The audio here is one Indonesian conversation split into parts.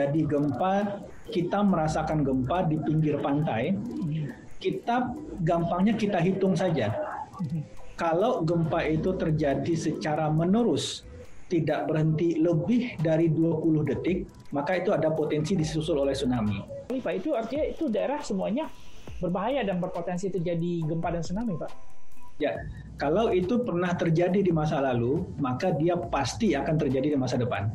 Jadi gempa, kita merasakan gempa di pinggir pantai, kita gampangnya kita hitung saja. Kalau gempa itu terjadi secara menerus, tidak berhenti lebih dari 20 detik, maka itu ada potensi disusul oleh tsunami. Pak, itu artinya itu daerah semuanya berbahaya dan berpotensi terjadi gempa dan tsunami, Pak? Ya, kalau itu pernah terjadi di masa lalu, maka dia pasti akan terjadi di masa depan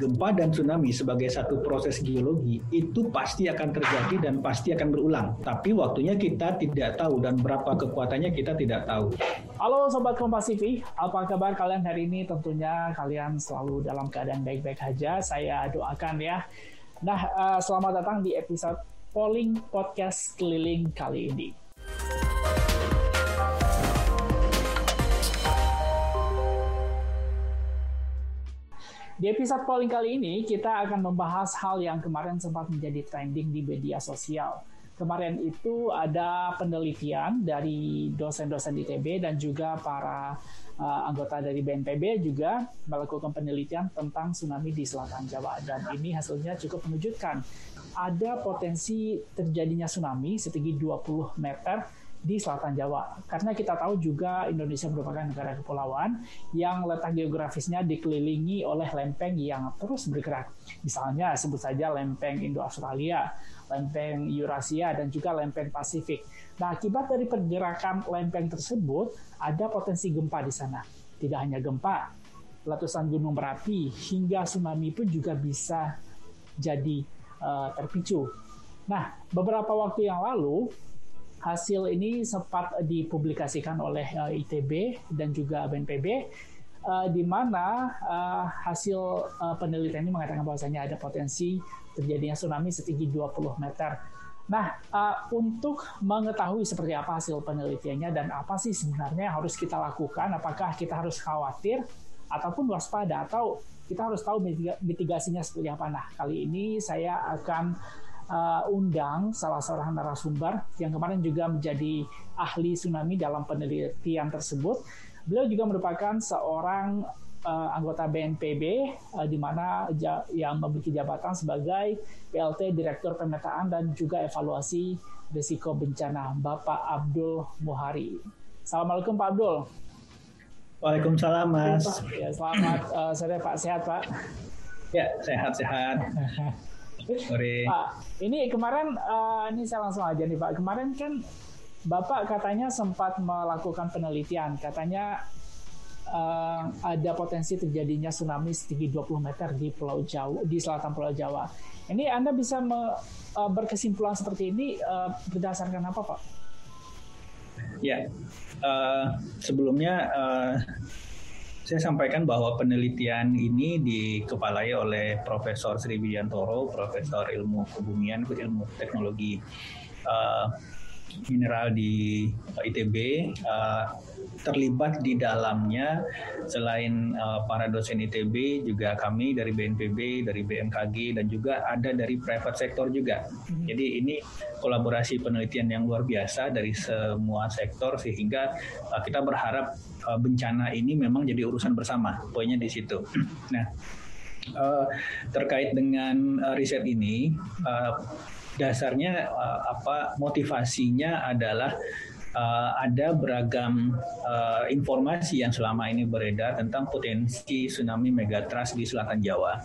gempa dan tsunami sebagai satu proses geologi itu pasti akan terjadi dan pasti akan berulang. Tapi waktunya kita tidak tahu dan berapa kekuatannya kita tidak tahu. Halo Sobat Kompas TV, apa kabar kalian hari ini? Tentunya kalian selalu dalam keadaan baik-baik saja. Saya doakan ya. Nah, eh, selamat datang di episode Polling Podcast Keliling kali ini. Di episode polling kali ini, kita akan membahas hal yang kemarin sempat menjadi trending di media sosial. Kemarin itu ada penelitian dari dosen-dosen ITB dan juga para uh, anggota dari BNPB juga melakukan penelitian tentang tsunami di selatan Jawa. Dan ini hasilnya cukup mengejutkan. Ada potensi terjadinya tsunami setinggi 20 meter di selatan Jawa. Karena kita tahu juga Indonesia merupakan negara kepulauan yang letak geografisnya dikelilingi oleh lempeng yang terus bergerak. Misalnya sebut saja lempeng Indo-Australia, lempeng Eurasia, dan juga lempeng Pasifik. Nah, akibat dari pergerakan lempeng tersebut, ada potensi gempa di sana. Tidak hanya gempa, letusan gunung berapi hingga tsunami pun juga bisa jadi uh, terpicu. Nah, beberapa waktu yang lalu hasil ini sempat dipublikasikan oleh eh, ITB dan juga BNPB uh, di mana uh, hasil penelitian ini mengatakan bahwasanya ada potensi terjadinya tsunami setinggi 20 meter. Nah, untuk mengetahui seperti apa hasil penelitiannya dan apa sih sebenarnya yang harus kita lakukan, apakah kita harus khawatir ataupun waspada atau kita harus tahu mitigasinya seperti apa. Nah, kali ini saya akan uh, undang salah seorang narasumber yang kemarin juga menjadi ahli tsunami dalam penelitian tersebut. Beliau juga merupakan seorang uh, anggota BNPB uh, di mana ja yang memiliki jabatan sebagai PLT Direktur Pemetaan dan juga Evaluasi Risiko Bencana, Bapak Abdul Muhari. Assalamualaikum Pak Abdul. Waalaikumsalam Mas. Ya, selamat uh, sore Pak, sehat Pak? Ya, sehat-sehat. Sore. Pak, ini kemarin uh, ini saya langsung aja nih Pak. Kemarin kan Bapak katanya sempat melakukan penelitian, katanya uh, ada potensi terjadinya tsunami setinggi 20 meter di Pulau Jawa, di selatan Pulau Jawa. Ini Anda bisa me, uh, berkesimpulan seperti ini uh, berdasarkan apa, Pak? Ya, uh, sebelumnya uh, saya sampaikan bahwa penelitian ini dikepalai oleh Profesor Sri Widiantoro, Profesor Ilmu Kebumian, Ilmu Teknologi. Uh, Mineral di ITB. Uh, terlibat di dalamnya selain uh, para dosen ITB juga kami dari BNPB, dari BMKG dan juga ada dari private sector juga. Hmm. Jadi ini kolaborasi penelitian yang luar biasa dari semua sektor sehingga uh, kita berharap uh, bencana ini memang jadi urusan bersama. Poinnya di situ. Nah, uh, terkait dengan uh, riset ini uh, dasarnya uh, apa motivasinya adalah uh, ada beragam uh, informasi yang selama ini beredar tentang potensi tsunami megatrust di selatan Jawa.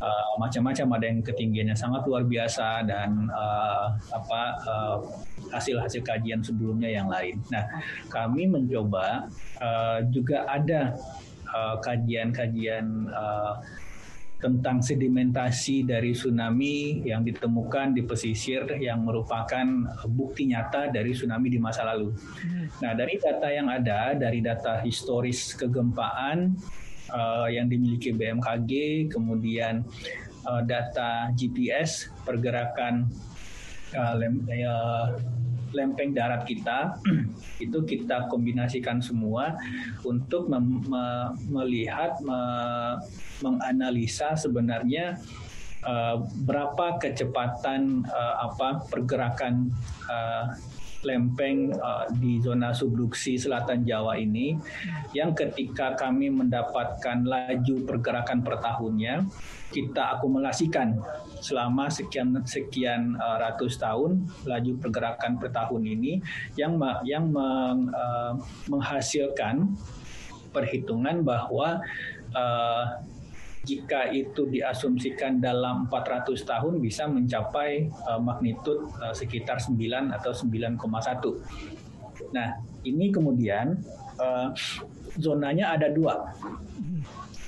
Uh, macam-macam ada yang ketinggiannya sangat luar biasa dan uh, apa hasil-hasil uh, kajian sebelumnya yang lain. Nah, kami mencoba uh, juga ada kajian-kajian uh, tentang sedimentasi dari tsunami yang ditemukan di pesisir yang merupakan bukti nyata dari tsunami di masa lalu. Nah, dari data yang ada, dari data historis kegempaan uh, yang dimiliki BMKG, kemudian uh, data GPS pergerakan uh, lem, uh, lempeng darat kita itu kita kombinasikan semua untuk mem, me, melihat me, menganalisa sebenarnya uh, berapa kecepatan uh, apa pergerakan uh, lempeng uh, di zona subduksi selatan Jawa ini yang ketika kami mendapatkan laju pergerakan per tahunnya kita akumulasikan selama sekian sekian uh, ratus tahun laju pergerakan per tahun ini yang yang meng, uh, menghasilkan perhitungan bahwa uh, jika itu diasumsikan dalam 400 tahun bisa mencapai uh, magnitud uh, sekitar 9 atau 9,1. Nah, ini kemudian uh, zonanya ada dua.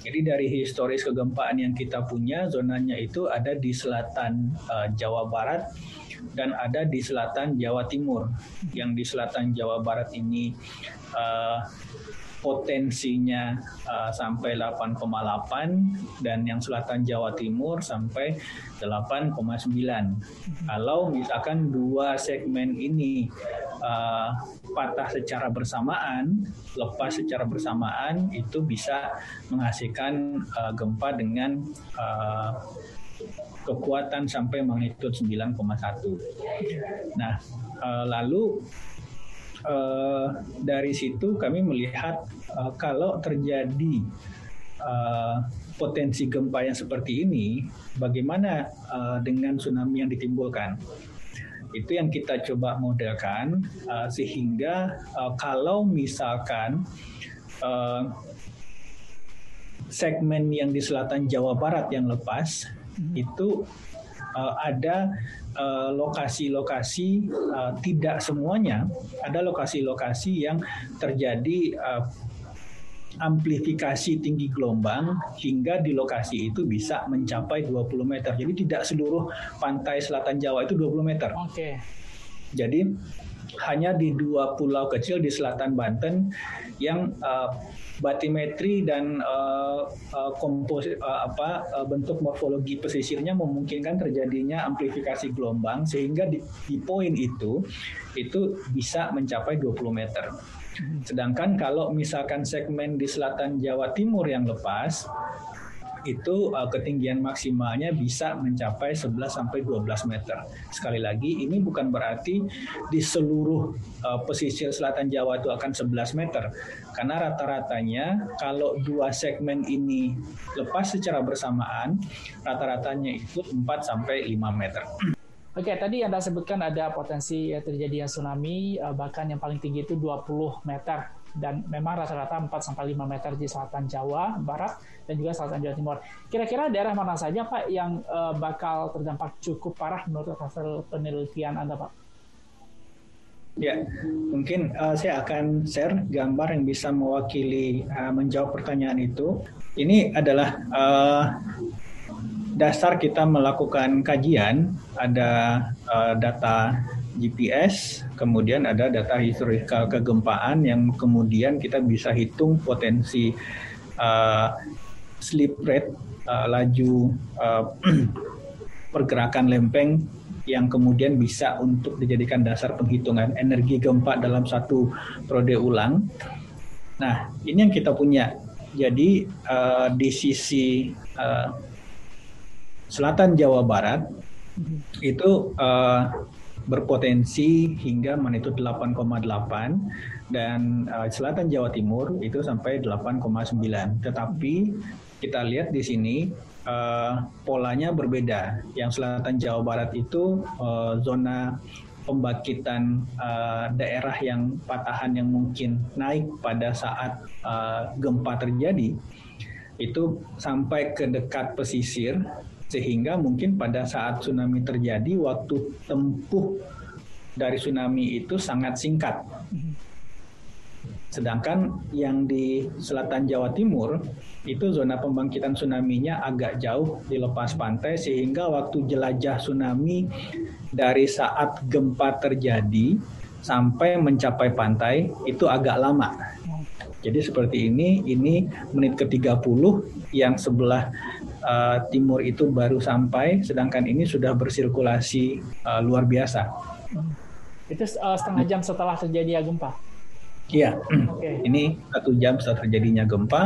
Jadi dari historis kegempaan yang kita punya, zonanya itu ada di selatan uh, Jawa Barat dan ada di selatan Jawa Timur. Yang di selatan Jawa Barat ini uh, potensinya uh, sampai 8,8 dan yang selatan Jawa Timur sampai 8,9. Kalau misalkan dua segmen ini uh, patah secara bersamaan, lepas secara bersamaan itu bisa menghasilkan uh, gempa dengan uh, kekuatan sampai magnitudo 9,1. Nah, uh, lalu uh, dari situ kami melihat uh, kalau terjadi potensi gempa yang seperti ini, bagaimana dengan tsunami yang ditimbulkan? Itu yang kita coba modelkan sehingga kalau misalkan segmen yang di selatan Jawa Barat yang lepas. Itu uh, ada Eh, lokasi-lokasi uh, tidak semuanya ada lokasi-lokasi yang terjadi uh, amplifikasi tinggi gelombang hingga di lokasi itu bisa mencapai 20 meter. Jadi tidak seluruh pantai selatan Jawa itu 20 meter. Oke. Okay. Jadi hanya di dua pulau kecil di selatan Banten yang uh, batimetri dan uh, uh, kompos uh, apa uh, bentuk morfologi pesisirnya memungkinkan terjadinya amplifikasi gelombang sehingga di, di poin itu itu bisa mencapai 20 meter. Sedangkan kalau misalkan segmen di selatan Jawa Timur yang lepas itu uh, ketinggian maksimalnya bisa mencapai 11 sampai 12 meter. Sekali lagi ini bukan berarti di seluruh uh, pesisir selatan Jawa itu akan 11 meter. Karena rata-ratanya kalau dua segmen ini lepas secara bersamaan, rata-ratanya itu 4 sampai 5 meter. Oke, tadi Anda sebutkan ada potensi terjadinya tsunami, bahkan yang paling tinggi itu 20 meter dan memang rata-rata 4 sampai 5 meter di selatan Jawa Barat dan juga selatan Jawa Timur. Kira-kira daerah mana saja Pak yang uh, bakal terdampak cukup parah menurut hasil penelitian Anda Pak? Ya, mungkin uh, saya akan share gambar yang bisa mewakili uh, menjawab pertanyaan itu. Ini adalah uh, dasar kita melakukan kajian. Ada uh, data GPS, kemudian ada data historical kegempaan yang kemudian kita bisa hitung potensi uh, slip rate, uh, laju uh, pergerakan lempeng yang kemudian bisa untuk dijadikan dasar penghitungan energi gempa dalam satu periode ulang. Nah, ini yang kita punya. Jadi uh, di sisi uh, selatan Jawa Barat itu uh, berpotensi hingga magnitudo 8,8 dan uh, selatan Jawa Timur itu sampai 8,9. Tetapi kita lihat di sini uh, polanya berbeda. Yang selatan Jawa Barat itu uh, zona pembangkitan uh, daerah yang patahan yang mungkin naik pada saat uh, gempa terjadi itu sampai ke dekat pesisir sehingga mungkin pada saat tsunami terjadi waktu tempuh dari tsunami itu sangat singkat. Sedangkan yang di selatan Jawa Timur itu zona pembangkitan tsunami-nya agak jauh di lepas pantai sehingga waktu jelajah tsunami dari saat gempa terjadi sampai mencapai pantai itu agak lama. Jadi seperti ini, ini menit ke-30 yang sebelah uh, timur itu baru sampai, sedangkan ini sudah bersirkulasi uh, luar biasa. Itu uh, setengah jam setelah terjadi gempa. Iya, okay. ini satu jam setelah terjadinya gempa,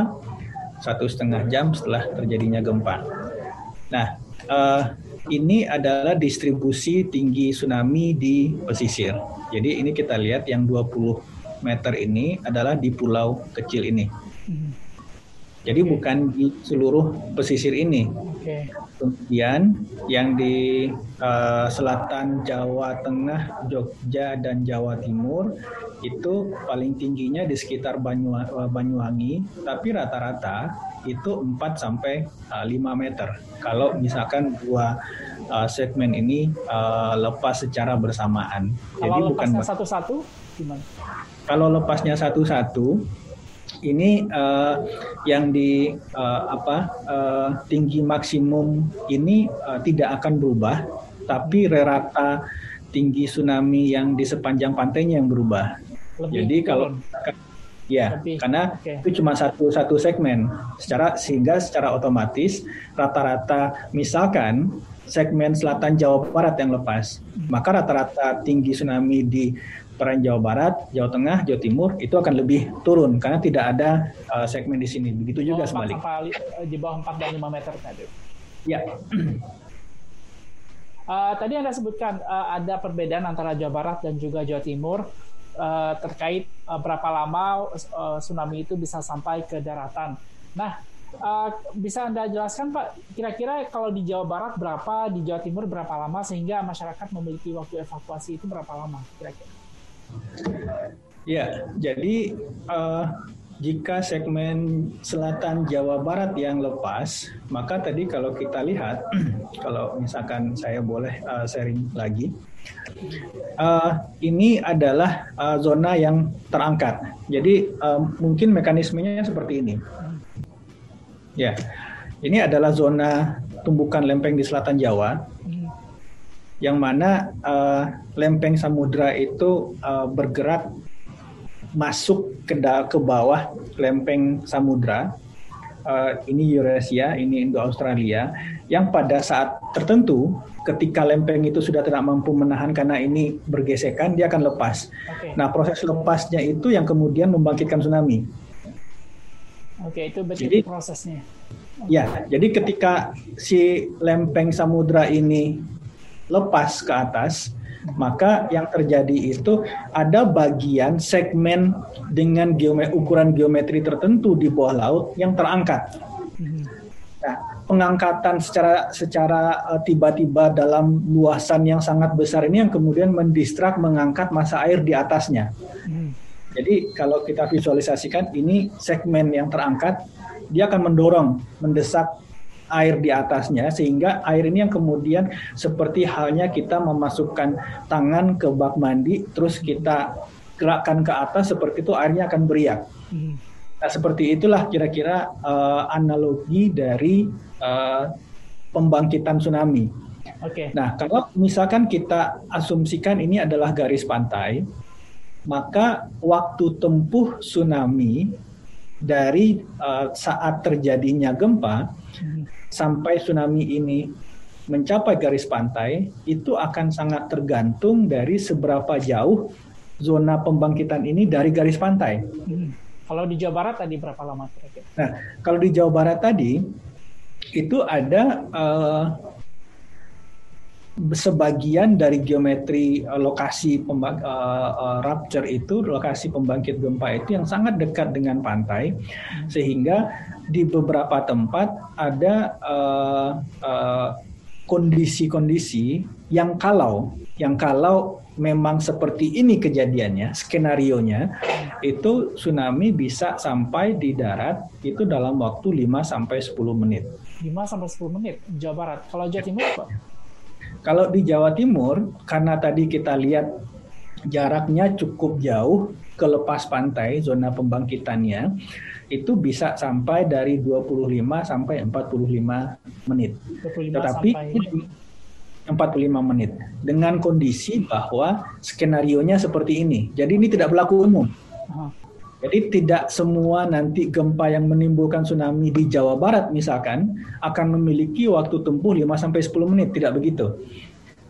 satu setengah jam setelah terjadinya gempa. Nah, uh, ini adalah distribusi tinggi tsunami di pesisir. Jadi ini kita lihat yang 20 meter ini adalah di pulau kecil ini. Jadi okay. bukan di seluruh pesisir ini. Okay. Kemudian yang di uh, selatan Jawa Tengah, Jogja dan Jawa Timur itu paling tingginya di sekitar Banyuwangi, tapi rata-rata itu 4 sampai uh, eh, 5 meter. Kalau misalkan dua uh, segmen ini uh, lepas secara bersamaan. Kalau Jadi bukan satu-satu gimana? Kalau lepasnya satu-satu ini uh, yang di uh, apa uh, tinggi maksimum ini uh, tidak akan berubah, tapi rata tinggi tsunami yang di sepanjang pantainya yang berubah. Lebih Jadi kalau Ya, Lebih. karena okay. itu cuma satu satu segmen. Secara sehingga secara otomatis rata-rata misalkan segmen selatan Jawa Barat yang lepas, hmm. maka rata-rata tinggi tsunami di peran Jawa Barat, Jawa Tengah, Jawa Timur itu akan lebih turun karena tidak ada uh, segmen di sini. Begitu juga sebaliknya. Eh, di bawah 4 dan 5 meter tadi. Ya. Uh, tadi Anda sebutkan uh, ada perbedaan antara Jawa Barat dan juga Jawa Timur uh, terkait uh, berapa lama uh, tsunami itu bisa sampai ke daratan. Nah, uh, bisa Anda jelaskan Pak, kira-kira kalau di Jawa Barat berapa, di Jawa Timur berapa lama sehingga masyarakat memiliki waktu evakuasi itu berapa lama kira-kira? Ya, jadi uh, jika segmen selatan Jawa Barat yang lepas, maka tadi kalau kita lihat, kalau misalkan saya boleh uh, sharing lagi, uh, ini adalah uh, zona yang terangkat. Jadi uh, mungkin mekanismenya seperti ini. Ya, ini adalah zona tumbukan lempeng di selatan Jawa, yang mana uh, lempeng samudra itu uh, bergerak masuk ke ke bawah lempeng samudra uh, ini Eurasia, ini Indo Australia, yang pada saat tertentu ketika lempeng itu sudah tidak mampu menahan karena ini bergesekan, dia akan lepas. Okay. Nah, proses lepasnya itu yang kemudian membangkitkan tsunami. Oke, okay, itu berarti jadi, prosesnya. Okay. Ya, jadi ketika si lempeng samudra ini lepas ke atas, maka yang terjadi itu ada bagian segmen dengan geometri, ukuran geometri tertentu di bawah laut yang terangkat. Nah, pengangkatan secara secara eh, tiba-tiba dalam luasan yang sangat besar ini yang kemudian mendistrak mengangkat masa air di atasnya. Jadi kalau kita visualisasikan ini segmen yang terangkat, dia akan mendorong, mendesak air di atasnya sehingga air ini yang kemudian seperti halnya kita memasukkan tangan ke bak mandi terus kita gerakkan ke atas seperti itu airnya akan beriak. Nah seperti itulah kira-kira uh, analogi dari uh, pembangkitan tsunami. Oke. Okay. Nah kalau misalkan kita asumsikan ini adalah garis pantai, maka waktu tempuh tsunami dari uh, saat terjadinya gempa hmm sampai tsunami ini mencapai garis pantai itu akan sangat tergantung dari seberapa jauh zona pembangkitan ini dari garis pantai. Hmm. Kalau di Jawa Barat tadi berapa lama kira-kira? Nah, kalau di Jawa Barat tadi itu ada uh, sebagian dari geometri uh, lokasi pembang, uh, uh, rupture itu lokasi pembangkit gempa itu yang sangat dekat dengan pantai hmm. sehingga di beberapa tempat ada kondisi-kondisi uh, uh, yang kalau yang kalau memang seperti ini kejadiannya, skenario nya itu tsunami bisa sampai di darat itu dalam waktu 5 sampai 10 menit. 5 sampai 10 menit Jawa Barat. Kalau Jawa Timur apa? Kalau di Jawa Timur karena tadi kita lihat jaraknya cukup jauh ke lepas pantai zona pembangkitannya itu bisa sampai dari 25 sampai 45 menit. 25 Tetapi sampai... 45 menit dengan kondisi bahwa skenario-nya seperti ini. Jadi ini tidak berlaku umum. Jadi tidak semua nanti gempa yang menimbulkan tsunami di Jawa Barat misalkan akan memiliki waktu tempuh 5 sampai 10 menit, tidak begitu.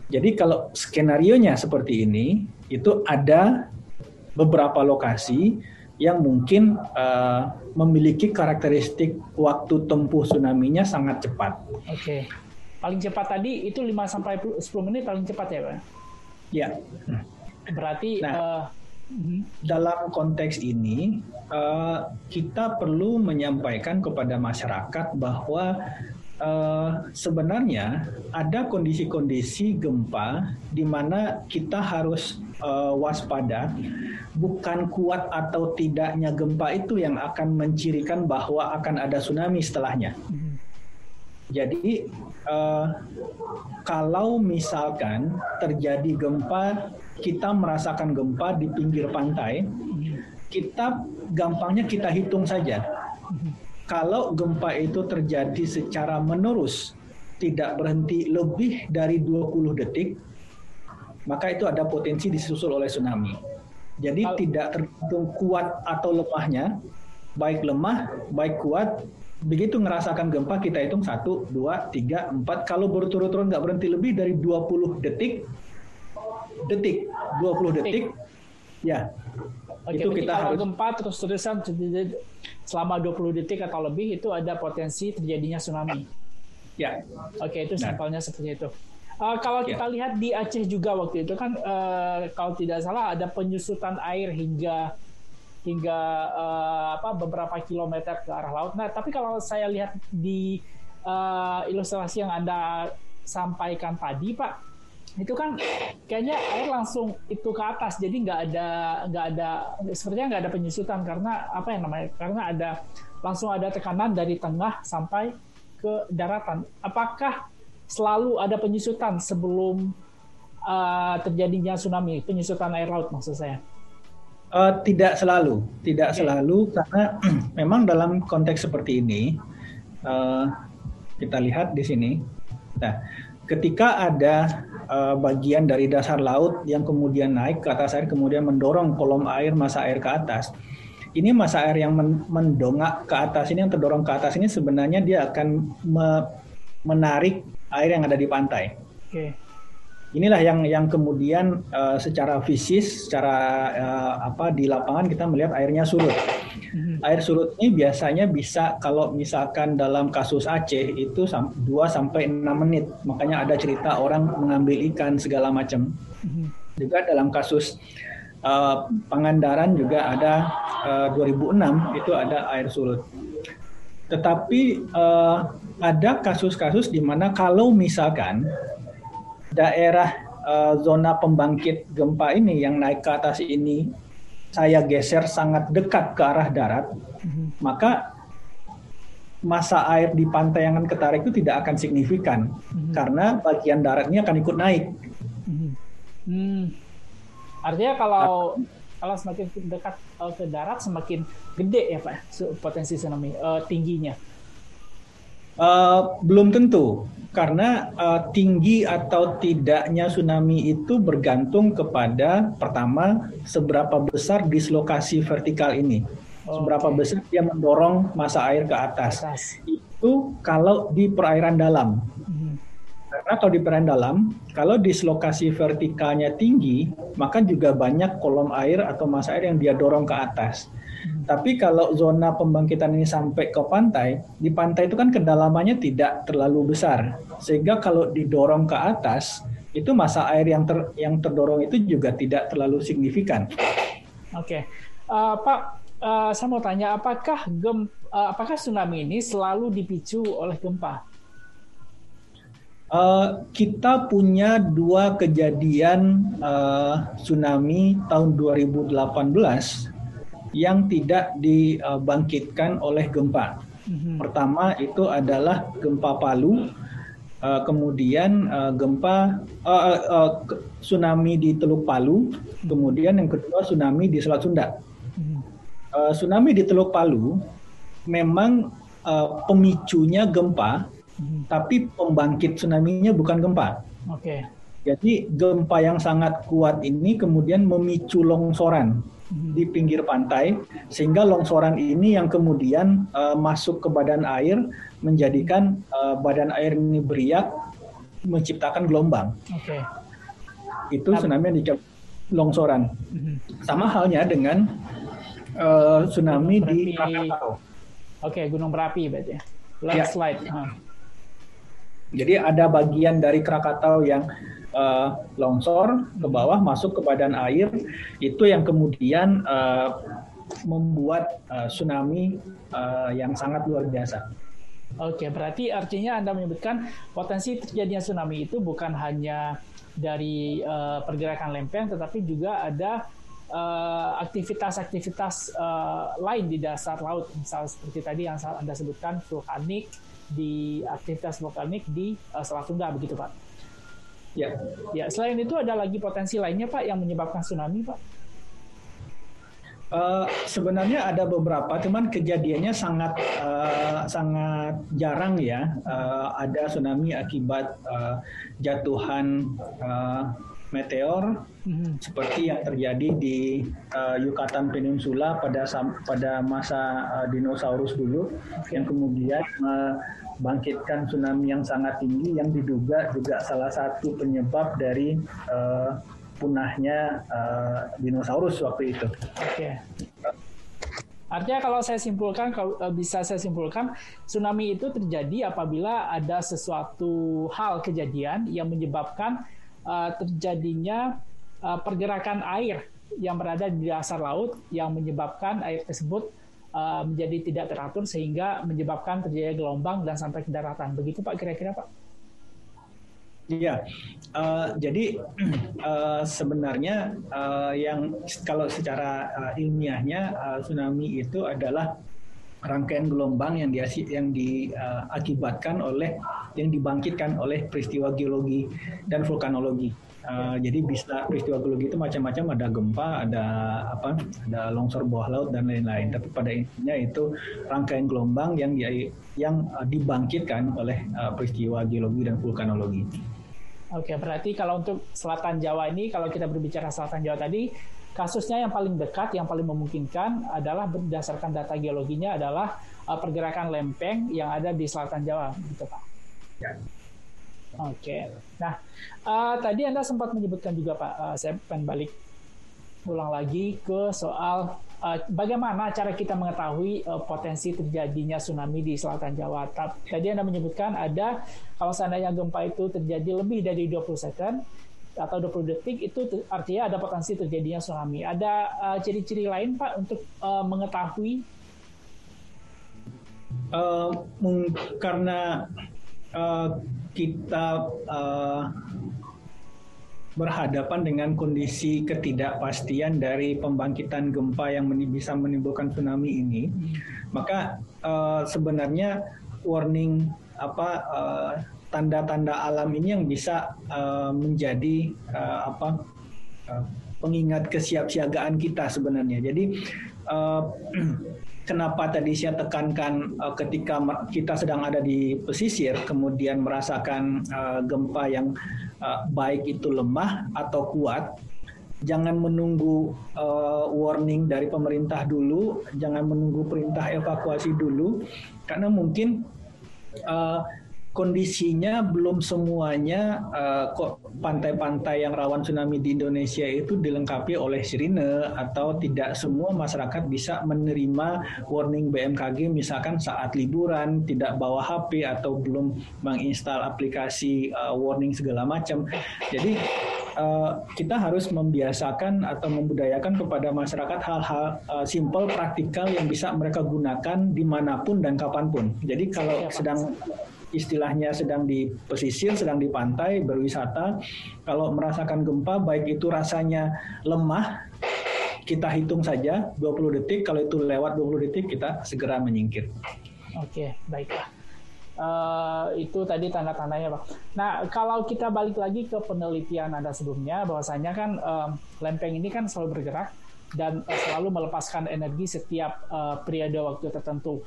Jadi kalau skenario-nya seperti ini, itu ada beberapa lokasi yang mungkin uh, memiliki karakteristik waktu tempuh tsunami-nya sangat cepat. Oke. Okay. paling cepat tadi itu 5 sampai 10 menit paling cepat ya, Pak? Ya. Berarti nah, uh, dalam konteks ini uh, kita perlu menyampaikan kepada masyarakat bahwa uh, sebenarnya ada kondisi-kondisi gempa di mana kita harus uh, waspada. Bukan kuat atau tidaknya gempa itu yang akan mencirikan bahwa akan ada tsunami setelahnya. Jadi uh, kalau misalkan terjadi gempa, kita merasakan gempa di pinggir pantai, kita gampangnya kita hitung saja. Kalau gempa itu terjadi secara menerus, tidak berhenti lebih dari 20 detik, maka itu ada potensi disusul oleh tsunami. Jadi tidak tergantung kuat atau lemahnya, baik lemah, baik kuat, begitu ngerasakan gempa kita hitung satu, dua, tiga, empat. Kalau berturut-turut nggak berhenti lebih dari 20 detik, detik, 20 detik, ya. Oke, itu kita kalau harus gempa terus-terusan selama 20 detik atau lebih itu ada potensi terjadinya tsunami. Ya. Oke, itu nah. sampelnya nah. seperti itu. Uh, kalau ya. kita lihat di Aceh juga waktu itu kan uh, kalau tidak salah ada penyusutan air hingga hingga uh, apa beberapa kilometer ke arah laut. Nah, tapi kalau saya lihat di uh, ilustrasi yang Anda sampaikan tadi, Pak, itu kan kayaknya air langsung itu ke atas jadi nggak ada nggak ada sepertinya nggak ada penyusutan karena apa yang namanya karena ada langsung ada tekanan dari tengah sampai ke daratan apakah selalu ada penyusutan sebelum uh, terjadinya tsunami penyusutan air laut maksud saya Uh, tidak selalu, tidak okay. selalu karena memang dalam konteks seperti ini uh, kita lihat di sini. Nah, ketika ada uh, bagian dari dasar laut yang kemudian naik ke atas air, kemudian mendorong kolom air masa air ke atas, ini masa air yang mendongak ke atas ini yang terdorong ke atas ini sebenarnya dia akan me menarik air yang ada di pantai. Okay inilah yang yang kemudian uh, secara fisis, secara uh, apa di lapangan kita melihat airnya surut. Hmm. Air surut ini biasanya bisa kalau misalkan dalam kasus Aceh itu 2 sampai 6 menit. Makanya ada cerita orang mengambil ikan segala macam. Hmm. Juga dalam kasus uh, Pangandaran juga ada uh, 2006 itu ada air surut. Tetapi uh, ada kasus-kasus di mana kalau misalkan daerah uh, zona pembangkit gempa ini yang naik ke atas ini saya geser sangat dekat ke arah darat, mm-hmm. maka masa air di pantai yang akan ketarik itu tidak akan signifikan mm-hmm. karena bagian daratnya akan ikut naik. Mm-hmm. Hmm. Artinya kalau nah, kalau semakin dekat uh, ke darat semakin gede ya pak potensi tsunami uh, tingginya. Uh, belum tentu, karena uh, tinggi atau tidaknya tsunami itu bergantung kepada pertama seberapa besar dislokasi vertikal ini, oh, seberapa okay. besar dia mendorong masa air ke atas. atas. Itu kalau di perairan dalam. Hmm. Karena kalau di perairan dalam, kalau dislokasi vertikalnya tinggi, maka juga banyak kolom air atau masa air yang dia dorong ke atas. Tapi kalau zona pembangkitan ini sampai ke pantai, di pantai itu kan kedalamannya tidak terlalu besar. Sehingga kalau didorong ke atas, itu masa air yang ter, yang terdorong itu juga tidak terlalu signifikan. Oke. Okay. Uh, Pak, uh, saya mau tanya apakah gem uh, apakah tsunami ini selalu dipicu oleh gempa? Uh, kita punya dua kejadian uh, tsunami tahun 2018 yang tidak dibangkitkan oleh gempa. Mm-hmm. Pertama itu adalah gempa Palu, uh, kemudian uh, gempa uh, uh, uh, tsunami di Teluk Palu, mm-hmm. kemudian yang kedua tsunami di Selat Sunda. Mm-hmm. Uh, tsunami di Teluk Palu memang uh, pemicunya gempa, mm-hmm. tapi pembangkit tsunami-nya bukan gempa. Oke. Okay. Jadi gempa yang sangat kuat ini kemudian memicu longsoran di pinggir pantai sehingga longsoran ini yang kemudian uh, masuk ke badan air menjadikan uh, badan air ini beriak menciptakan gelombang. Oke. Okay. Itu tsunami yang disebut longsoran. Mm-hmm. Sama halnya dengan uh, tsunami di Krakatau. Oke, okay, gunung berapi berarti. Ya. Landslide. Ya. Jadi ada bagian dari Krakatau yang uh, longsor ke bawah masuk ke badan air itu yang kemudian uh, membuat uh, tsunami uh, yang sangat luar biasa. Oke, berarti artinya Anda menyebutkan potensi terjadinya tsunami itu bukan hanya dari uh, pergerakan lempeng, tetapi juga ada aktivitas-aktivitas uh, uh, lain di dasar laut, misal seperti tadi yang Anda sebutkan vulkanik, di aktivitas vulkanik di uh, Selat Sunda begitu Pak. Ya. Ya, selain itu ada lagi potensi lainnya Pak yang menyebabkan tsunami Pak? Uh, sebenarnya ada beberapa, cuman kejadiannya sangat uh, sangat jarang ya. Uh, ada tsunami akibat uh, jatuhan uh, meteor mm-hmm. seperti yang terjadi di uh, Yucatan Peninsula pada pada masa uh, dinosaurus dulu, okay. yang kemudian uh, bangkitkan tsunami yang sangat tinggi yang diduga juga salah satu penyebab dari uh, punahnya uh, dinosaurus waktu itu. Oke. Okay. Artinya kalau saya simpulkan, kalau bisa saya simpulkan, tsunami itu terjadi apabila ada sesuatu hal kejadian yang menyebabkan uh, terjadinya uh, pergerakan air yang berada di dasar laut yang menyebabkan air tersebut uh, menjadi tidak teratur sehingga menyebabkan terjadi gelombang dan sampai ke daratan. Begitu Pak kira-kira Pak? Iya, uh, jadi uh, sebenarnya uh, yang kalau secara uh, ilmiahnya uh, tsunami itu adalah rangkaian gelombang yang yang diakibatkan uh, oleh yang dibangkitkan oleh peristiwa geologi dan vulkanologi. Uh, jadi bisa peristiwa geologi itu macam-macam ada gempa, ada apa, ada longsor bawah laut dan lain-lain. Tapi pada intinya itu rangkaian gelombang yang dia, yang uh, dibangkitkan oleh uh, peristiwa geologi dan vulkanologi. Oke, berarti kalau untuk Selatan Jawa ini, kalau kita berbicara Selatan Jawa tadi, kasusnya yang paling dekat, yang paling memungkinkan adalah berdasarkan data geologinya adalah uh, pergerakan lempeng yang ada di Selatan Jawa, gitu Pak. Ya. Oke. Nah, uh, tadi Anda sempat menyebutkan juga Pak, uh, saya pengen balik ulang lagi ke soal uh, bagaimana cara kita mengetahui uh, potensi terjadinya tsunami di selatan Jawa. Tadi Anda menyebutkan ada kalau seandainya gempa itu terjadi lebih dari 20 second atau 20 detik itu artinya ada potensi terjadinya tsunami. Ada ciri-ciri uh, lain Pak untuk uh, mengetahui? Uh, karena uh, kita uh, berhadapan dengan kondisi ketidakpastian dari pembangkitan gempa yang bisa menimbulkan tsunami ini, maka uh, sebenarnya warning apa uh, tanda-tanda alam ini yang bisa uh, menjadi uh, apa uh, pengingat kesiapsiagaan kita sebenarnya. Jadi uh, kenapa tadi saya tekankan uh, ketika kita sedang ada di pesisir, kemudian merasakan uh, gempa yang uh, baik itu lemah atau kuat, jangan menunggu uh, warning dari pemerintah dulu, jangan menunggu perintah evakuasi dulu, karena mungkin uh, kondisinya belum semuanya uh, kok pantai-pantai yang rawan tsunami di Indonesia itu dilengkapi oleh sirine atau tidak semua masyarakat bisa menerima warning BMKG misalkan saat liburan tidak bawa HP atau belum menginstal aplikasi uh, warning segala macam. Jadi uh, kita harus membiasakan atau membudayakan kepada masyarakat hal-hal uh, simple praktikal yang bisa mereka gunakan di mana pun dan kapan pun. Jadi kalau sedang istilahnya sedang di pesisir, sedang di pantai, berwisata, kalau merasakan gempa, baik itu rasanya lemah, kita hitung saja 20 detik, kalau itu lewat 20 detik, kita segera menyingkir. Oke, baiklah. Uh, itu tadi tanda-tandanya, Pak. Nah, kalau kita balik lagi ke penelitian Anda sebelumnya, bahwasanya kan uh, lempeng ini kan selalu bergerak dan uh, selalu melepaskan energi setiap uh, periode waktu tertentu.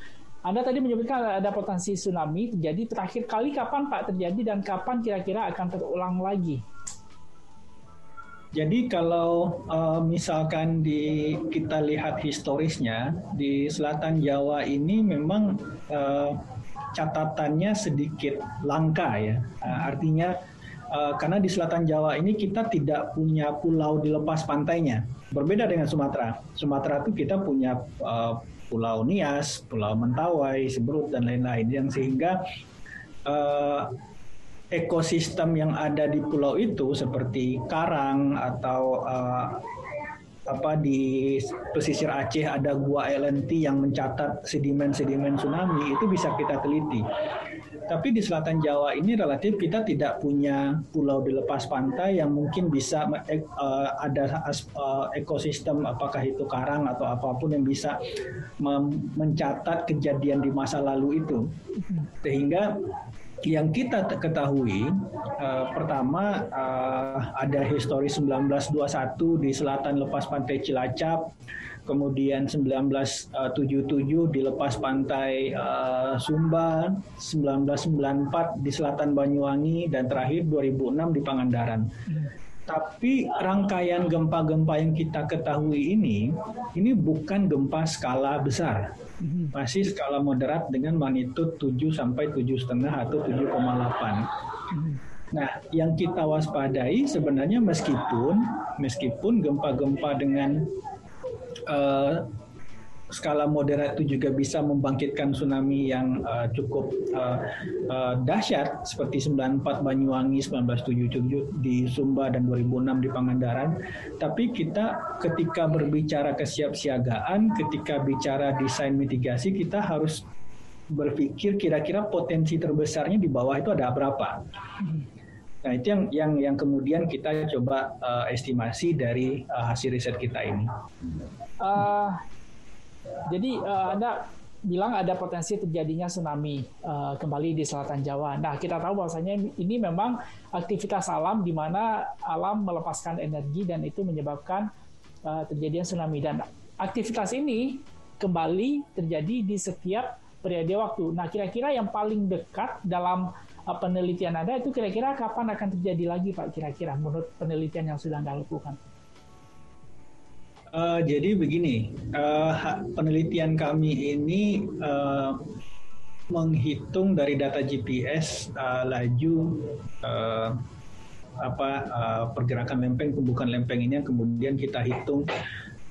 Anda tadi menyebutkan ada potensi tsunami terjadi. Terakhir kali kapan Pak terjadi dan kapan kira-kira akan terulang lagi? Jadi kalau uh, misalkan di kita lihat historisnya di Selatan Jawa ini memang uh, catatannya sedikit langka ya. Uh, artinya uh, karena di Selatan Jawa ini kita tidak punya pulau di lepas pantainya. Berbeda dengan Sumatera. Sumatera itu kita punya uh, Pulau Nias, Pulau Mentawai, Seberut dan lain-lain yang sehingga uh, ekosistem yang ada di pulau itu seperti karang atau uh, apa di pesisir Aceh ada gua LNT yang mencatat sedimen-sedimen tsunami itu bisa kita teliti. Tapi di selatan Jawa ini relatif kita tidak punya pulau di lepas pantai yang mungkin bisa uh, ada uh, ekosistem apakah itu karang atau apa pun yang bisa mencatat kejadian di masa lalu itu. Sehingga yang kita ketahui uh, pertama uh, ada histori 1921 di selatan lepas pantai Cilacap kemudian 1977 di lepas pantai uh, Sumba, 1994 di selatan Banyuwangi, dan terakhir 2006 di Pangandaran. Tapi rangkaian gempa-gempa yang kita ketahui ini, ini bukan gempa skala besar. Masih skala moderat dengan magnitud 7 sampai 7,5 atau 7,8. Nah, yang kita waspadai sebenarnya meskipun meskipun gempa-gempa dengan uh, skala moderat itu juga bisa membangkitkan tsunami yang uh, cukup uh, uh, dahsyat seperti 94 Banyuwangi, 1977 di Sumba dan 2006 di Pangandaran. Tapi kita ketika berbicara kesiapsiagaan, ketika bicara desain mitigasi, kita harus berpikir kira-kira potensi terbesarnya di bawah itu ada berapa. Nah itu yang yang yang kemudian kita coba uh, estimasi dari uh, hasil riset kita ini. Uh, jadi uh, Anda bilang ada potensi terjadinya tsunami uh, kembali di selatan Jawa. Nah kita tahu bahwasanya ini memang aktivitas alam di mana alam melepaskan energi dan itu menyebabkan uh, terjadinya tsunami dan aktivitas ini kembali terjadi di setiap periode waktu. Nah kira-kira yang paling dekat dalam penelitian Anda itu kira-kira kapan akan terjadi lagi Pak kira-kira menurut penelitian yang sudah Anda lakukan? Uh, jadi begini, uh, penelitian kami ini uh, menghitung dari data GPS uh, laju uh, apa uh, pergerakan lempeng, pembukaan lempeng ini yang kemudian kita hitung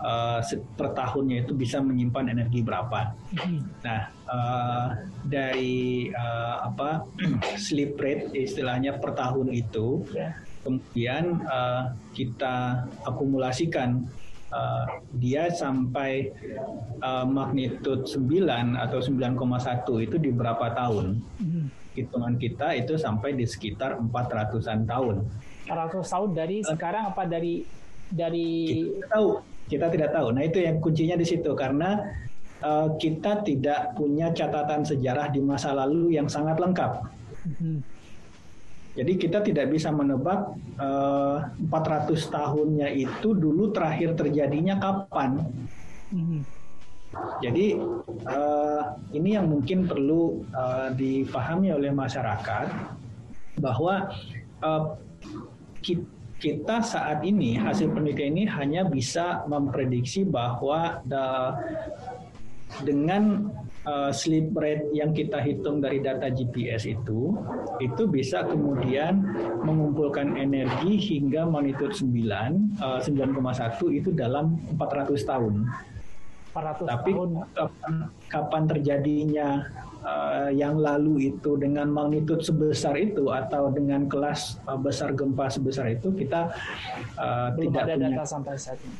uh, per tahunnya itu bisa menyimpan energi berapa. Mm-hmm. Nah, uh, dari uh, apa sleep rate istilahnya per tahun itu, ya. kemudian uh, kita akumulasikan uh, dia sampai uh, magnitud 9 atau 9,1 itu di berapa tahun? Hmm. Hitungan kita itu sampai di sekitar 400-an tahun. 400 tahun dari uh, sekarang apa dari dari kita tahu kita tidak tahu. Nah itu yang kuncinya di situ karena uh, kita tidak punya catatan sejarah di masa lalu yang sangat lengkap. Hmm. Jadi kita tidak bisa menebak uh, eh, 400 tahunnya itu dulu terakhir terjadinya kapan. Mm-hmm. Jadi uh, ini yang mungkin perlu uh, dipahami oleh masyarakat bahwa uh, kita saat ini hasil penelitian ini hanya bisa memprediksi bahwa the, dengan uh, sleep rate yang kita hitung dari data GPS itu itu bisa kemudian mengumpulkan energi hingga magnitude 9 uh, 9,1 itu dalam 400 tahun. 400 Tapi tahun. Kapan, kapan terjadinya uh, yang lalu itu dengan magnitud sebesar itu atau dengan kelas uh, besar gempa sebesar itu kita uh, Belum tidak ada punya data sampai saat ini.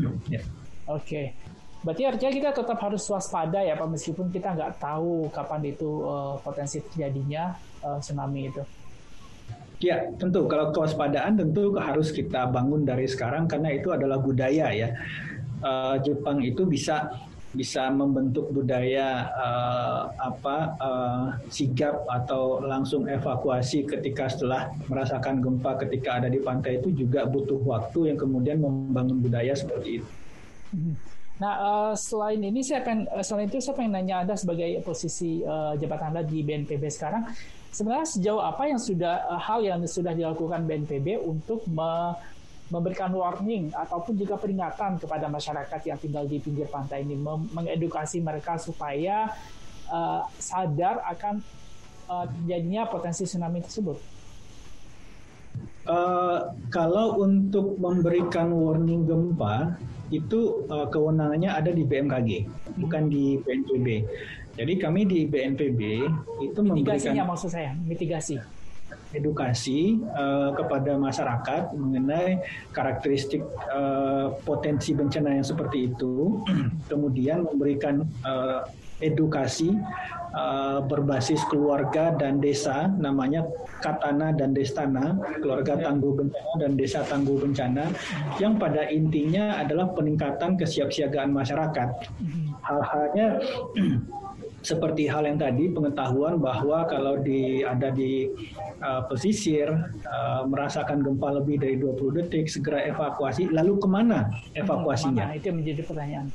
Hmm, ya. Oke. Okay. Berarti artinya kita tetap harus waspada ya Pak meskipun kita nggak tahu kapan itu uh, potensi terjadinya uh, tsunami itu. Ya, tentu kalau kewaspadaan tentu harus kita bangun dari sekarang karena itu adalah budaya ya. Uh, Jepang itu bisa bisa membentuk budaya uh, apa uh, sigap atau langsung evakuasi ketika setelah merasakan gempa ketika ada di pantai itu juga butuh waktu yang kemudian membangun budaya seperti itu. Hmm. Nah, uh, selain ini saya uh, selain itu saya pengen nanya Anda sebagai posisi uh, jabatan Anda di BNPB sekarang, sebenarnya sejauh apa yang sudah uh, hal yang sudah dilakukan BNPB untuk me memberikan warning ataupun juga peringatan kepada masyarakat yang tinggal di pinggir pantai ini, mengedukasi mereka supaya uh, sadar akan uh, terjadinya potensi tsunami tersebut. Uh, kalau untuk memberikan warning gempa, itu uh, kewenangannya ada di BMKG, bukan di BNPB. Jadi kami di BNPB itu mitigasinya memberikan maksud saya mitigasi. Edukasi uh, kepada masyarakat mengenai karakteristik uh, potensi bencana yang seperti itu, kemudian memberikan uh, edukasi uh, berbasis keluarga dan desa, namanya Katana dan Destana, keluarga ya. tangguh bencana dan desa tangguh bencana, yang pada intinya adalah peningkatan kesiapsiagaan masyarakat. Mm-hmm. Hal-halnya seperti hal yang tadi pengetahuan bahwa kalau di ada di uh, pesisir uh, merasakan gempa lebih dari 20 detik segera evakuasi lalu ke mana evakuasinya? Hmm, itu menjadi pertanyaan.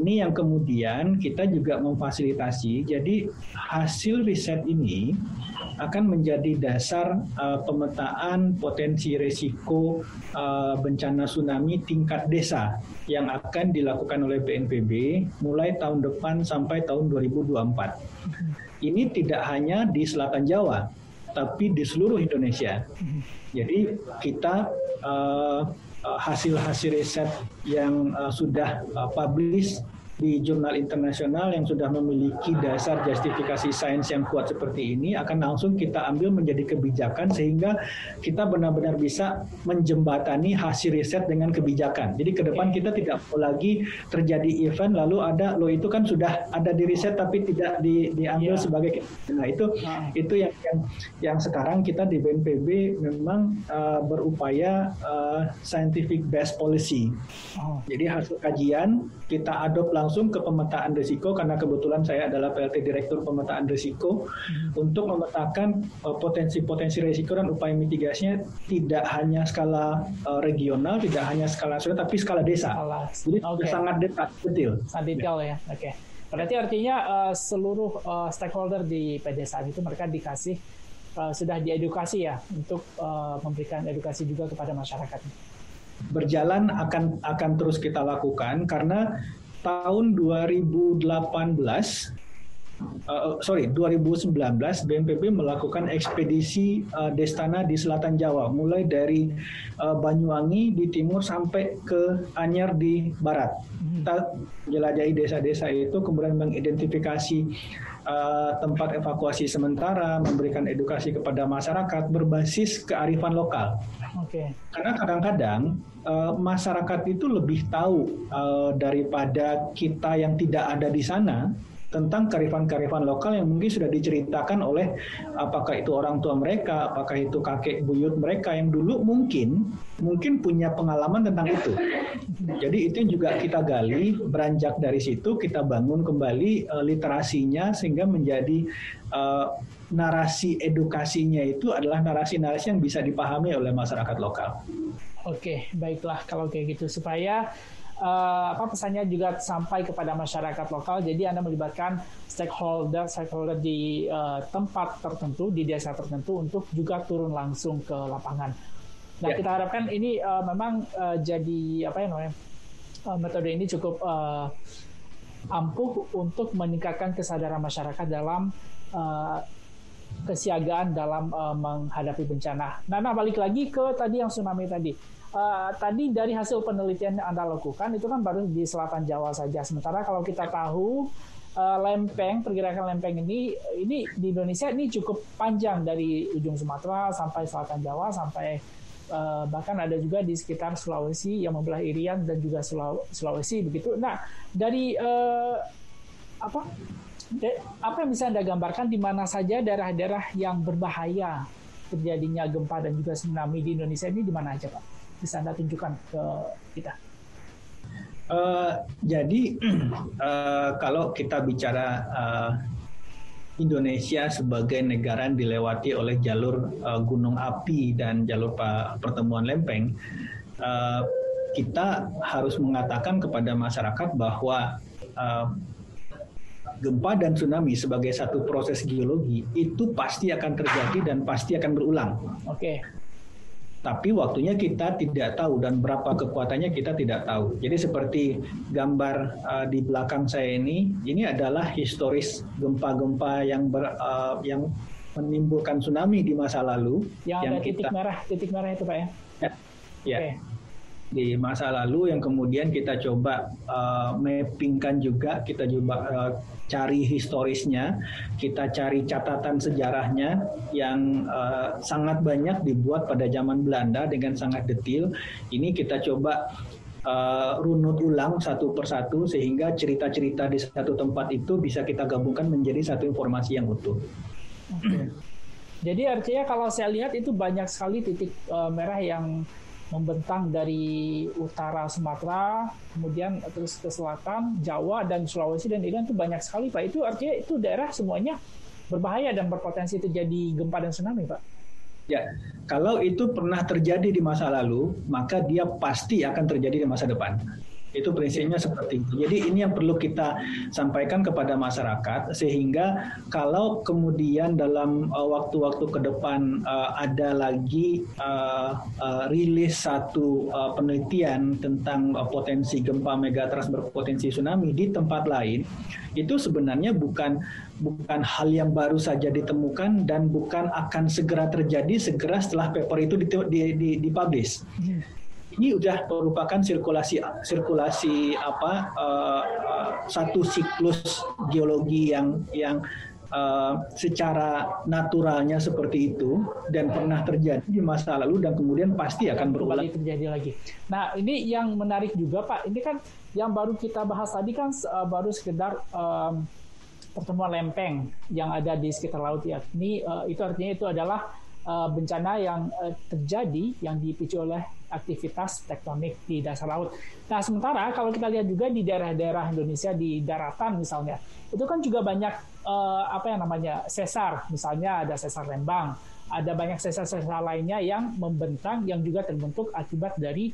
Ini yang kemudian kita juga memfasilitasi. Jadi hasil riset ini akan menjadi dasar uh, pemetaan potensi risiko uh, bencana tsunami tingkat desa yang akan dilakukan oleh BNPB mulai tahun depan sampai tahun 2024. Ini tidak hanya di Selatan Jawa, tapi di seluruh Indonesia. Jadi kita Uh, hasil-hasil riset yang uh, sudah uh, publish di jurnal internasional yang sudah memiliki dasar justifikasi sains yang kuat seperti ini akan langsung kita ambil menjadi kebijakan sehingga kita benar-benar bisa menjembatani hasil riset dengan kebijakan. Jadi ke depan kita tidak lagi terjadi event lalu ada lo itu kan sudah ada di riset tapi tidak di, diambil yeah. sebagai nah itu uh. itu yang, yang yang sekarang kita di BNPB memang uh, berupaya uh, scientific based policy. Oh. Jadi hasil kajian kita adopt langsung langsung ke pemetaan risiko karena kebetulan saya adalah PLT Direktur Pemetaan Risiko hmm. untuk memetakan uh, potensi-potensi risiko dan upaya mitigasinya tidak hanya skala uh, regional, tidak hanya skala nasional, tapi skala desa. Skala. Jadi okay. sangat detail. Sangat detail ya. Oke. Okay. Berarti artinya uh, seluruh uh, stakeholder di pedesaan itu mereka dikasih uh, sudah diedukasi ya untuk uh, memberikan edukasi juga kepada masyarakat berjalan akan akan terus kita lakukan karena tahun 2018 Uh, sorry, 2019 BNPB melakukan ekspedisi uh, Destana di selatan Jawa, mulai dari uh, Banyuwangi di timur sampai ke Anyar di barat. Kita jelajahi desa-desa itu, kemudian mengidentifikasi uh, tempat evakuasi sementara, memberikan edukasi kepada masyarakat berbasis kearifan lokal. Okay. Karena kadang-kadang uh, masyarakat itu lebih tahu uh, daripada kita yang tidak ada di sana tentang karifan-karifan lokal yang mungkin sudah diceritakan oleh apakah itu orang tua mereka, apakah itu kakek buyut mereka yang dulu mungkin mungkin punya pengalaman tentang itu. Jadi itu juga kita gali, beranjak dari situ kita bangun kembali uh, literasinya sehingga menjadi uh, narasi edukasinya itu adalah narasi-narasi yang bisa dipahami oleh masyarakat lokal. Oke, baiklah kalau kayak gitu supaya uh, apa pesannya juga sampai kepada masyarakat lokal. Jadi Anda melibatkan stakeholder stakeholder di uh, tempat tertentu, di desa tertentu untuk juga turun langsung ke lapangan. Nah, yeah. kita harapkan ini uh, memang uh, jadi apa ya namanya? Uh, metode ini cukup uh, ampuh untuk meningkatkan kesadaran masyarakat dalam uh, kesiagaan dalam uh, menghadapi bencana. Nah, nah balik lagi ke tadi yang tsunami tadi. Uh, tadi dari hasil penelitian yang Anda lakukan itu kan baru di selatan Jawa saja. Sementara kalau kita tahu uh, lempeng, pergerakan lempeng ini ini di Indonesia ini cukup panjang dari ujung Sumatera sampai selatan Jawa sampai uh, bahkan ada juga di sekitar Sulawesi yang membelah Irian dan juga Sulawesi begitu. Nah, dari uh, apa apa yang bisa Anda gambarkan di mana saja daerah-daerah yang berbahaya terjadinya gempa dan juga tsunami di Indonesia ini di mana aja Pak? Bisa Anda tunjukkan ke kita? Uh, jadi uh, kalau kita bicara uh, Indonesia sebagai negara yang dilewati oleh jalur uh, gunung api dan jalur pertemuan lempeng, uh, kita harus mengatakan kepada masyarakat bahwa uh, gempa dan tsunami sebagai satu proses geologi itu pasti akan terjadi dan pasti akan berulang. Oke. Okay. Tapi waktunya kita tidak tahu dan berapa kekuatannya kita tidak tahu. Jadi seperti gambar uh, di belakang saya ini, ini adalah historis gempa-gempa yang ber, uh, yang menimbulkan tsunami di masa lalu. Yang, yang ada titik kita, merah, titik merah itu pak ya? Ya. ya. Okay. Di masa lalu yang kemudian kita coba uh, mappingkan juga, kita coba uh, cari historisnya, kita cari catatan sejarahnya yang uh, sangat banyak dibuat pada zaman Belanda dengan sangat detail. Ini kita coba uh, runut ulang satu persatu sehingga cerita-cerita di satu tempat itu bisa kita gabungkan menjadi satu informasi yang utuh. Okay. Jadi artinya kalau saya lihat itu banyak sekali titik uh, merah yang membentang dari utara Sumatera, kemudian terus ke selatan, Jawa dan Sulawesi dan itu banyak sekali Pak. Itu artinya itu daerah semuanya berbahaya dan berpotensi terjadi gempa dan tsunami Pak. Ya, kalau itu pernah terjadi di masa lalu, maka dia pasti akan terjadi di masa depan. Itu prinsipnya seperti itu. Jadi ini yang perlu kita sampaikan kepada masyarakat sehingga kalau kemudian dalam uh, waktu-waktu ke depan uh, ada lagi uh, rilis satu penelitian tentang potensi gempa megatrust berpotensi tsunami di tempat lain, itu sebenarnya bukan bukan hal yang baru saja ditemukan dan bukan akan segera terjadi segera setelah paper itu dipublish. Di, di, di ini sudah merupakan sirkulasi sirkulasi apa uh, satu siklus geologi yang yang uh, secara naturalnya seperti itu dan pernah terjadi di masa lalu dan kemudian pasti akan berulang terjadi lagi. Nah ini yang menarik juga Pak. Ini kan yang baru kita bahas tadi kan uh, baru sekedar um, pertemuan lempeng yang ada di sekitar laut ya. Ini uh, itu artinya itu adalah uh, bencana yang uh, terjadi yang dipicu oleh aktivitas tektonik di dasar laut. Nah, sementara kalau kita lihat juga di daerah-daerah Indonesia di daratan misalnya, itu kan juga banyak uh, apa yang namanya sesar, misalnya ada sesar Lembang, ada banyak sesar-sesar lainnya yang membentang yang juga terbentuk akibat dari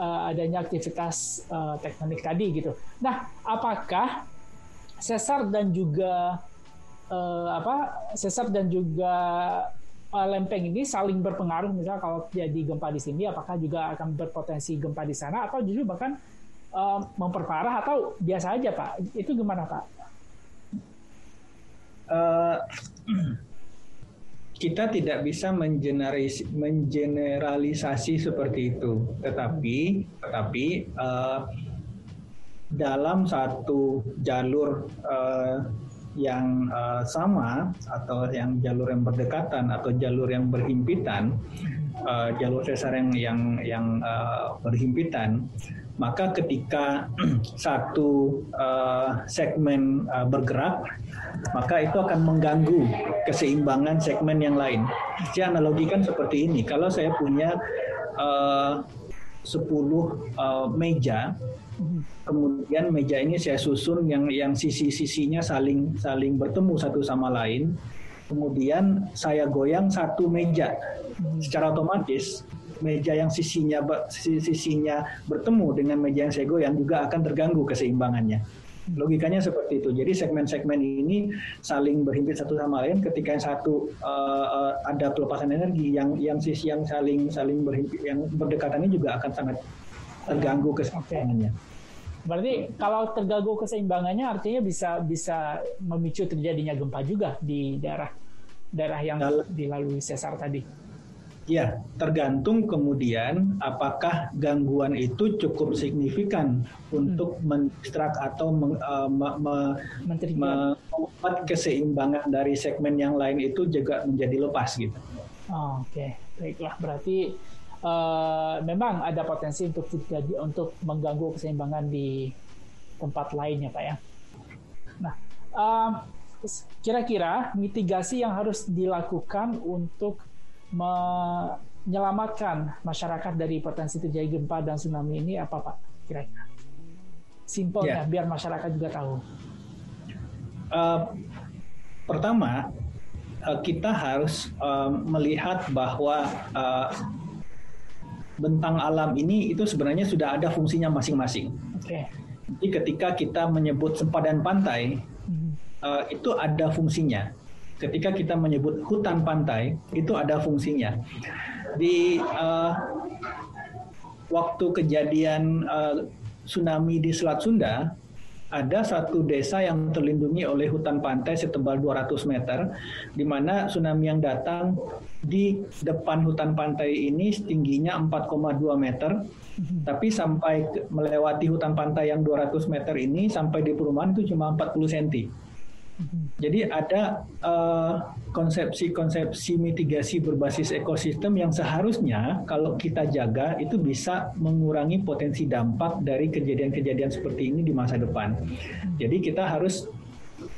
uh, adanya aktivitas uh, tektonik tadi gitu. Nah, apakah sesar dan juga uh, apa sesar dan juga uh, lempeng ini saling berpengaruh. Misalnya kalau jadi gempa di sini apakah juga akan berpotensi gempa di sana? Atau justru bahkan uh, memperparah? Atau biasa aja Pak? Itu gimana Pak? Uh, kita tidak bisa mengeneralisasi seperti itu, tetapi tetapi uh, dalam satu jalur uh, yang uh, sama atau yang jalur yang berdekatan atau jalur yang berhimpitan, uh, jalur sesar yang yang yang uh, berhimpitan, maka ketika satu uh, segmen uh, bergerak, maka itu akan mengganggu keseimbangan segmen yang lain. Saya analogikan seperti ini. Kalau saya punya uh, 10 uh, meja kemudian meja ini saya susun yang yang sisi-sisinya saling saling bertemu satu sama lain. Kemudian saya goyang satu meja. Secara otomatis meja yang sisinya sisinya bertemu dengan meja yang saya goyang juga akan terganggu keseimbangannya. Logikanya seperti itu. Jadi segmen-segmen ini saling berhimpit satu sama lain ketika yang satu uh, uh, ada pelepasan energi yang yang sisi yang saling saling berhimpit yang berdekatan ini juga akan sangat terganggu keseimbangannya. Okay. Berarti kalau terganggu keseimbangannya artinya bisa bisa memicu terjadinya gempa juga di daerah daerah yang dilalui sesar tadi. Ya, tergantung kemudian apakah gangguan itu cukup signifikan untuk hmm. atau meng, uh, me, me, membuat keseimbangan dari segmen yang lain itu juga menjadi lepas gitu. Oh, Oke, okay. baiklah. Berarti uh, memang ada potensi untuk terjadi untuk mengganggu keseimbangan di tempat lainnya pak ya. Nah, uh, kira-kira mitigasi yang harus dilakukan untuk menyelamatkan masyarakat dari potensi terjadi gempa dan tsunami ini apa pak? Kira-kira simpelnya yeah. biar masyarakat juga tahu. Uh, pertama, kita harus uh, melihat bahwa uh, bentang alam ini itu sebenarnya sudah ada fungsinya masing-masing. Okay. Jadi ketika kita menyebut sempadan pantai, hmm. uh, itu ada fungsinya. Ketika kita menyebut hutan pantai, itu ada fungsinya. Di uh, waktu kejadian uh, tsunami di Selat Sunda, ada satu desa yang terlindungi oleh hutan pantai setebal 200 meter, di mana tsunami yang datang di depan hutan pantai ini tingginya 4,2 meter, tapi sampai melewati hutan pantai yang 200 meter ini sampai di perumahan itu cuma 40 cm. Jadi ada konsepsi-konsepsi mitigasi berbasis ekosistem yang seharusnya kalau kita jaga itu bisa mengurangi potensi dampak dari kejadian-kejadian seperti ini di masa depan. Jadi kita harus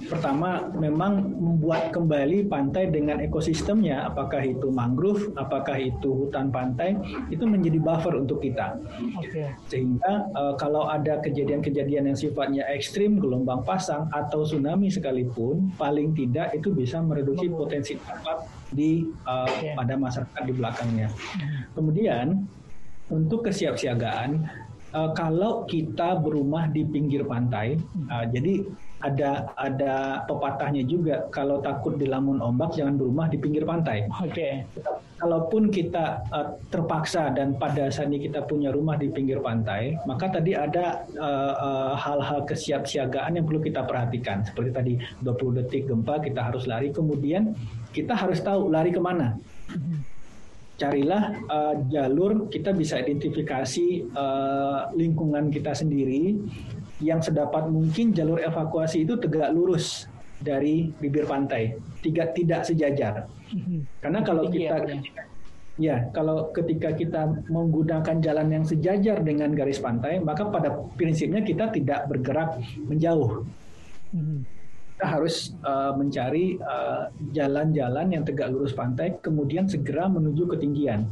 pertama memang membuat kembali pantai dengan ekosistemnya, apakah itu mangrove, apakah itu hutan pantai, itu menjadi buffer untuk kita. Okay. Sehingga uh, kalau ada kejadian-kejadian yang sifatnya ekstrim, gelombang pasang atau tsunami sekalipun, paling tidak itu bisa mereduksi potensi dampak di uh, eh, okay. pada masyarakat di belakangnya. Hmm. Kemudian untuk kesiapsiagaan, uh, kalau kita berumah di pinggir pantai, uh, jadi ada ada pepatahnya juga kalau takut dilamun ombak jangan berumah di pinggir pantai. Oke. Okay. Kalaupun kita uh, terpaksa dan pada saat ini kita punya rumah di pinggir pantai, maka tadi ada uh, uh, hal-hal kesiapsiagaan yang perlu kita perhatikan. Seperti tadi 20 detik gempa kita harus lari, kemudian kita harus tahu lari ke mana. Carilah uh, jalur kita bisa identifikasi uh, lingkungan kita sendiri yang sedapat mungkin jalur evakuasi itu tegak lurus dari bibir pantai, tidak tidak sejajar. Karena kalau kita ya. ya, kalau ketika kita menggunakan jalan yang sejajar dengan garis pantai, maka pada prinsipnya kita tidak bergerak menjauh. Kita harus uh, mencari eh, jalan-jalan uh, yang tegak lurus pantai, kemudian segera menuju ketinggian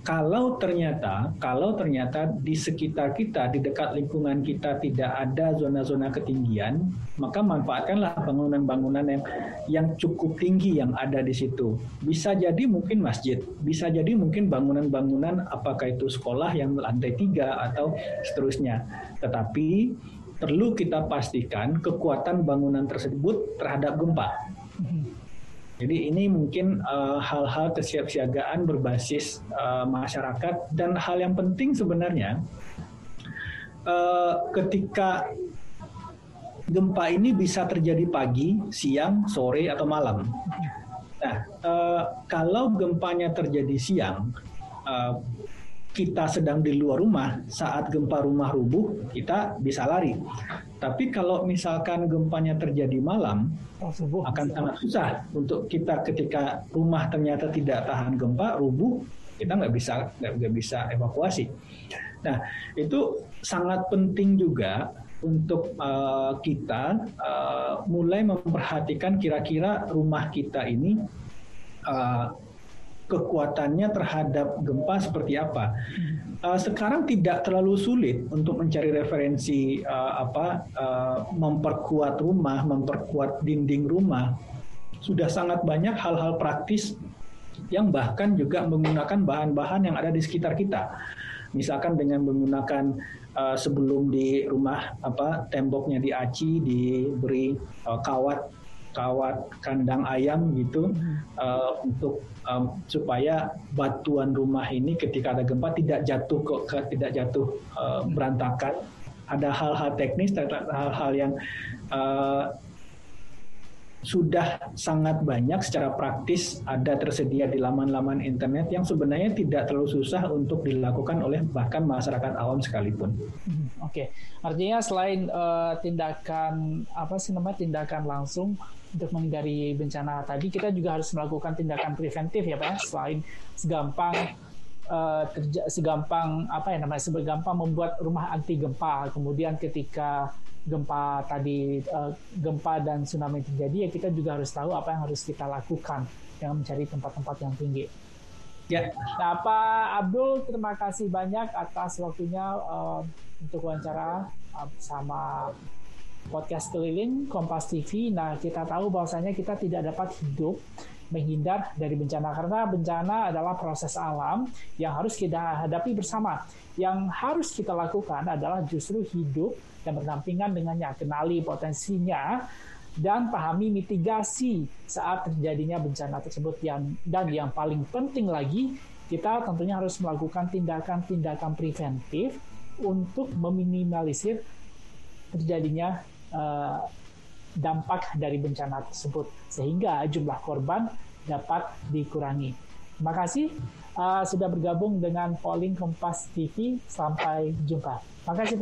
kalau ternyata kalau ternyata di sekitar kita di dekat lingkungan kita tidak ada zona-zona ketinggian maka manfaatkanlah bangunan-bangunan yang yang cukup tinggi yang ada di situ. Bisa jadi mungkin masjid bisa jadi mungkin bangunan-bangunan apakah itu sekolah yang lantai tiga atau seterusnya. Tetapi perlu kita pastikan kekuatan bangunan tersebut terhadap gempa jadi ini mungkin uh, hal-hal kesiapsiagaan berbasis uh, masyarakat dan hal yang penting sebenarnya uh, ketika gempa ini bisa terjadi pagi, siang, sore atau malam. Nah, uh, kalau gempanya terjadi siang, uh, kita sedang di luar rumah saat gempa rumah rubuh, kita bisa lari. Tapi kalau misalkan gempanya terjadi malam, Oh, akan sangat susah untuk kita ketika rumah ternyata tidak tahan gempa rubuh kita nggak bisa nggak bisa evakuasi. Nah itu sangat penting juga untuk uh, kita uh, mulai memperhatikan kira-kira rumah kita ini uh, kekuatannya terhadap gempa seperti apa. Uh, sekarang tidak terlalu sulit untuk mencari referensi uh, apa uh, memperkuat rumah, memperkuat dinding rumah. Sudah sangat banyak hal-hal praktis yang bahkan juga menggunakan bahan-bahan yang ada di sekitar kita. Misalkan dengan menggunakan sebelum di rumah apa temboknya diaci diberi kawat kawat kandang ayam gitu uh, untuk um, supaya batuan rumah ini ketika ada gempa tidak jatuh kok ke, tidak jatuh uh, berantakan. Ada hal-hal teknis hal-hal yang uh, sudah sangat banyak secara praktis ada tersedia di laman-laman internet yang sebenarnya tidak terlalu susah untuk dilakukan oleh bahkan masyarakat awam sekalipun. Hmm, oke, okay. artinya selain uh, tindakan apa sih namanya tindakan langsung untuk menghindari bencana tadi, kita juga harus melakukan tindakan preventif ya pak, ya? selain segampang uh, segampang apa ya namanya segampang membuat rumah anti gempa, kemudian ketika gempa tadi uh, gempa dan tsunami terjadi ya kita juga harus tahu apa yang harus kita lakukan dengan mencari tempat-tempat yang tinggi. Ya. Nah, Pak Abdul terima kasih banyak atas waktunya uh, untuk wawancara uh, sama podcast keliling Kompas TV. Nah, kita tahu bahwasanya kita tidak dapat hidup menghindar dari bencana karena bencana adalah proses alam yang harus kita hadapi bersama. Yang harus kita lakukan adalah justru hidup dan berdampingan dengannya, kenali potensinya dan pahami mitigasi saat terjadinya bencana tersebut yang dan yang paling penting lagi kita tentunya harus melakukan tindakan-tindakan preventif untuk meminimalisir terjadinya uh, dampak dari bencana tersebut sehingga jumlah korban dapat dikurangi. Terima kasih uh, sudah bergabung dengan Polling Kompas TV. Sampai jumpa. Pakai.